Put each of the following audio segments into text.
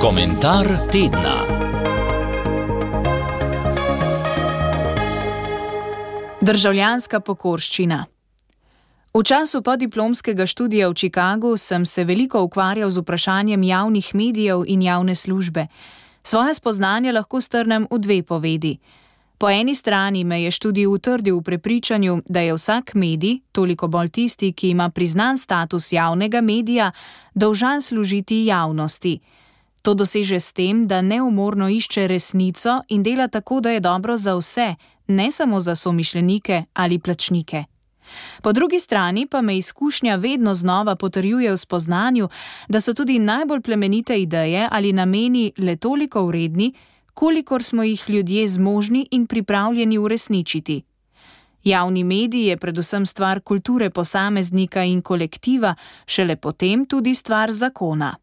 Komentar tedna. Državljanska pokorščina. V času podiplomskega študija v Chicagu sem se veliko ukvarjal z vprašanjem javnih medijev in javne službe. Svoje spoznanje lahko strnem v dve povedi. Po eni strani me je študij utrdil v prepričanju, da je vsak medij, toliko bolj tisti, ki ima priznan status javnega medija, dolžan služiti javnosti. To doseže s tem, da neumorno išče resnico in dela tako, da je dobro za vse, ne samo za somišljenike ali plačnike. Po drugi strani pa me izkušnja vedno znova potrjuje v spoznanju, da so tudi najbolj plemenite ideje ali nameni le toliko vredni, kolikor smo jih ljudje zmožni in pripravljeni uresničiti. Javni medij je predvsem stvar kulture posameznika in kolektiva, šele potem tudi stvar zakona.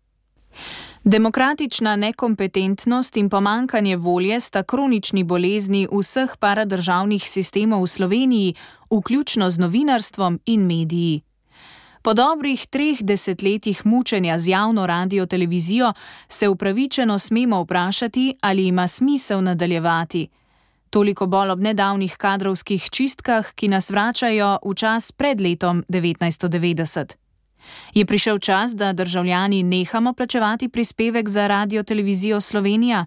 Demokratična nekompetentnost in pomankanje volje sta kronični bolezni vseh paradržavnih sistemov v Sloveniji, vključno z novinarstvom in mediji. Po dobrih treh desetletjih mučenja z javno radio televizijo se upravičeno smemo vprašati, ali ima smisel nadaljevati. Toliko bolj ob nedavnih kadrovskih čistkah, ki nas vračajo v čas pred letom 1990. Je prišel čas, da državljani nehamo plačevati prispevek za radio televizijo Slovenija?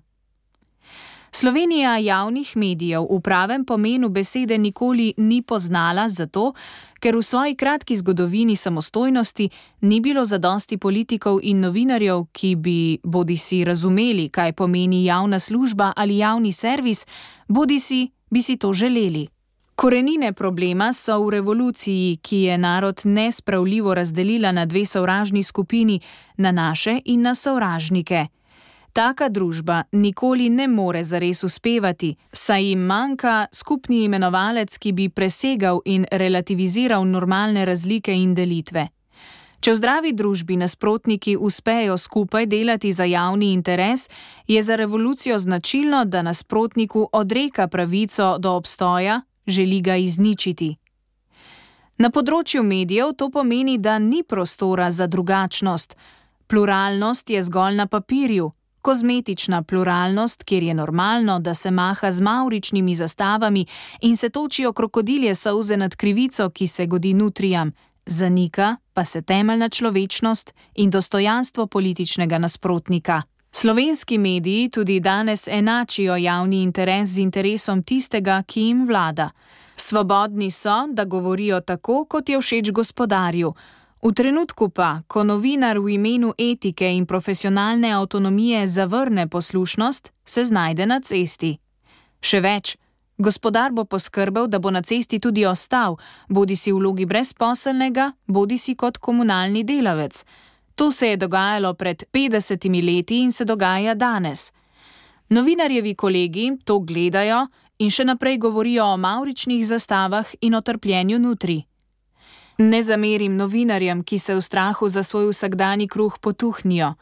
Slovenija javnih medijev v pravem pomenu besede nikoli ni poznala zato, ker v svoji kratki zgodovini samostojnosti ni bilo zadosti politikov in novinarjev, ki bi bodi si razumeli, kaj pomeni javna služba ali javni servis, bodi si bi si to želeli. Korenine problema so v revoluciji, ki je narod nespravljivo razdelila na dve sovražni skupini, na naše in na sovražnike. Taka družba nikoli ne more zares uspevati, saj jim manjka skupni imenovalec, ki bi presegal in relativiziral normalne razlike in delitve. Če v zdravi družbi nasprotniki uspejo skupaj delati za javni interes, je za revolucijo značilno, da nasprotniku odreka pravico do obstoja, želi ga izničiti. Na področju medijev to pomeni, da ni prostora za drugačnost. Pluralnost je zgolj na papirju, kozmetična pluralnost, kjer je normalno, da se maha z mauričnimi zastavami in se točijo krokodilje solze nad krivico, ki se godi nutrijam, zanika pa se temeljna človečnost in dostojanstvo političnega nasprotnika. Slovenski mediji tudi danes enačijo javni interes z interesom tistega, ki jim vlada. Svobodni so, da govorijo tako, kot je všeč gospodarju. V trenutku pa, ko novinar v imenu etike in profesionalne avtonomije zavrne poslušnost, se znajde na cesti. Še več, gospodar bo poskrbel, da bo na cesti tudi ostal, bodi si v vlogi brezposelnega, bodi si kot komunalni delavec. To se je dogajalo pred 50 leti in se dogaja danes. Novinarjevi kolegi to gledajo in še naprej govorijo o mauričnih zastavah in o trpljenju nutri. Ne zamerim novinarjem, ki se v strahu za svoj vsakdani kruh potuhnijo,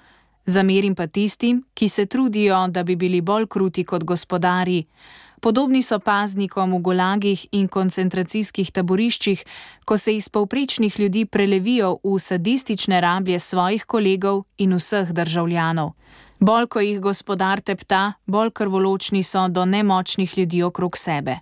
zamerim pa tistim, ki se trudijo, da bi bili bolj kruti kot gospodari. Podobni so paznikom v gulagih in koncentracijskih taboriščih, ko se iz povprečnih ljudi prelevijo v sadistične rablje svojih kolegov in vseh državljanov. Bolj ko jih gospodar tepta, bolj krvoločni so do nemočnih ljudi okrog sebe.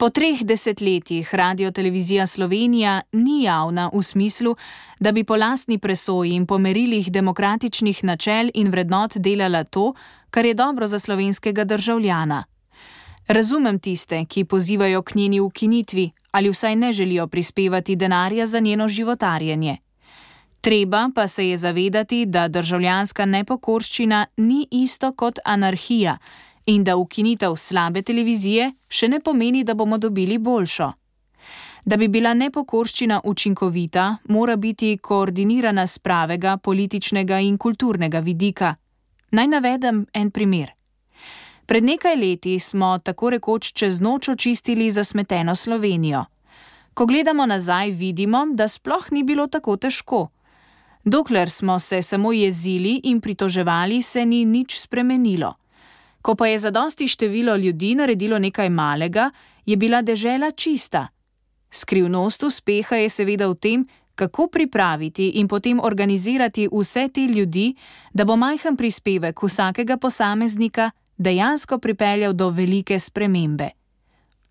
Po treh desetletjih Radio Televizija Slovenija ni javna v smislu, da bi po lastni presoji in po merilih demokratičnih načel in vrednot delala to, kar je dobro za slovenskega državljana. Razumem tiste, ki pozivajo k njeni ukinitvi ali vsaj ne želijo prispevati denarja za njeno životarjenje. Treba pa se je zavedati, da državljanska nepokorščina ni isto kot anarhija in da ukinitev slabe televizije še ne pomeni, da bomo dobili boljšo. Da bi bila nepokorščina učinkovita, mora biti koordinirana z pravega političnega in kulturnega vidika. Naj navedem en primer. Pred nekaj leti smo tako rekoč čez noč očistili zasmeteno Slovenijo. Ko gledamo nazaj, vidimo, da sploh ni bilo tako težko. Dokler smo se samo jezili in pritoževali, se ni nič spremenilo. Ko pa je zadosti število ljudi naredilo nekaj malega, je bila dežela čista. Skrivnost uspeha je seveda v tem, kako pripraviti in potem organizirati vse te ljudi, da bo majhen prispevek vsakega posameznika dejansko pripeljal do velike spremembe.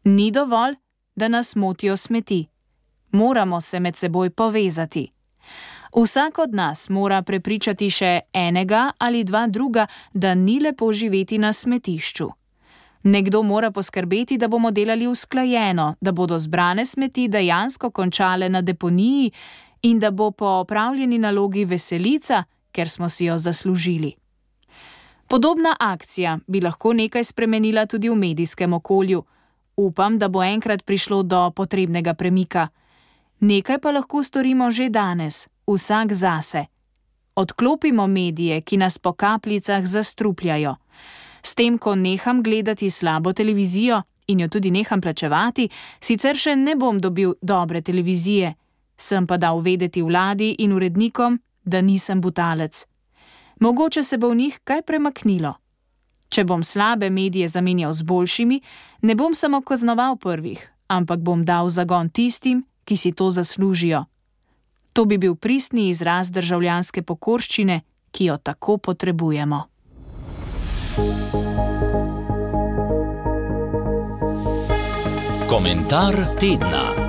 Ni dovolj, da nas motijo smeti. Moramo se med seboj povezati. Vsak od nas mora prepričati še enega ali dva druga, da ni lepo živeti na smetišču. Nekdo mora poskrbeti, da bomo delali usklajeno, da bodo zbrane smeti dejansko končale na deponiji in da bo po opravljeni nalogi veselica, ker smo si jo zaslužili. Podobna akcija bi lahko nekaj spremenila tudi v medijskem okolju. Upam, da bo enkrat prišlo do potrebnega premika. Nekaj pa lahko storimo že danes, vsak zase. Odklopimo medije, ki nas po kapljicah zastrupljajo. S tem, ko neham gledati slabo televizijo in jo tudi neham plačevati, sicer še ne bom dobil dobre televizije, sem pa dal vedeti vladi in urednikom, da nisem butalec. Mogoče se bo v njih kaj premaknilo. Če bom slabe medije zamenjal z boljšimi, ne bom samo kaznoval prvih, ampak bom dal zagon tistim, ki si to zaslužijo. To bi bil pristni izraz državljanske pokorščine, ki jo tako potrebujemo. Komentar tedna.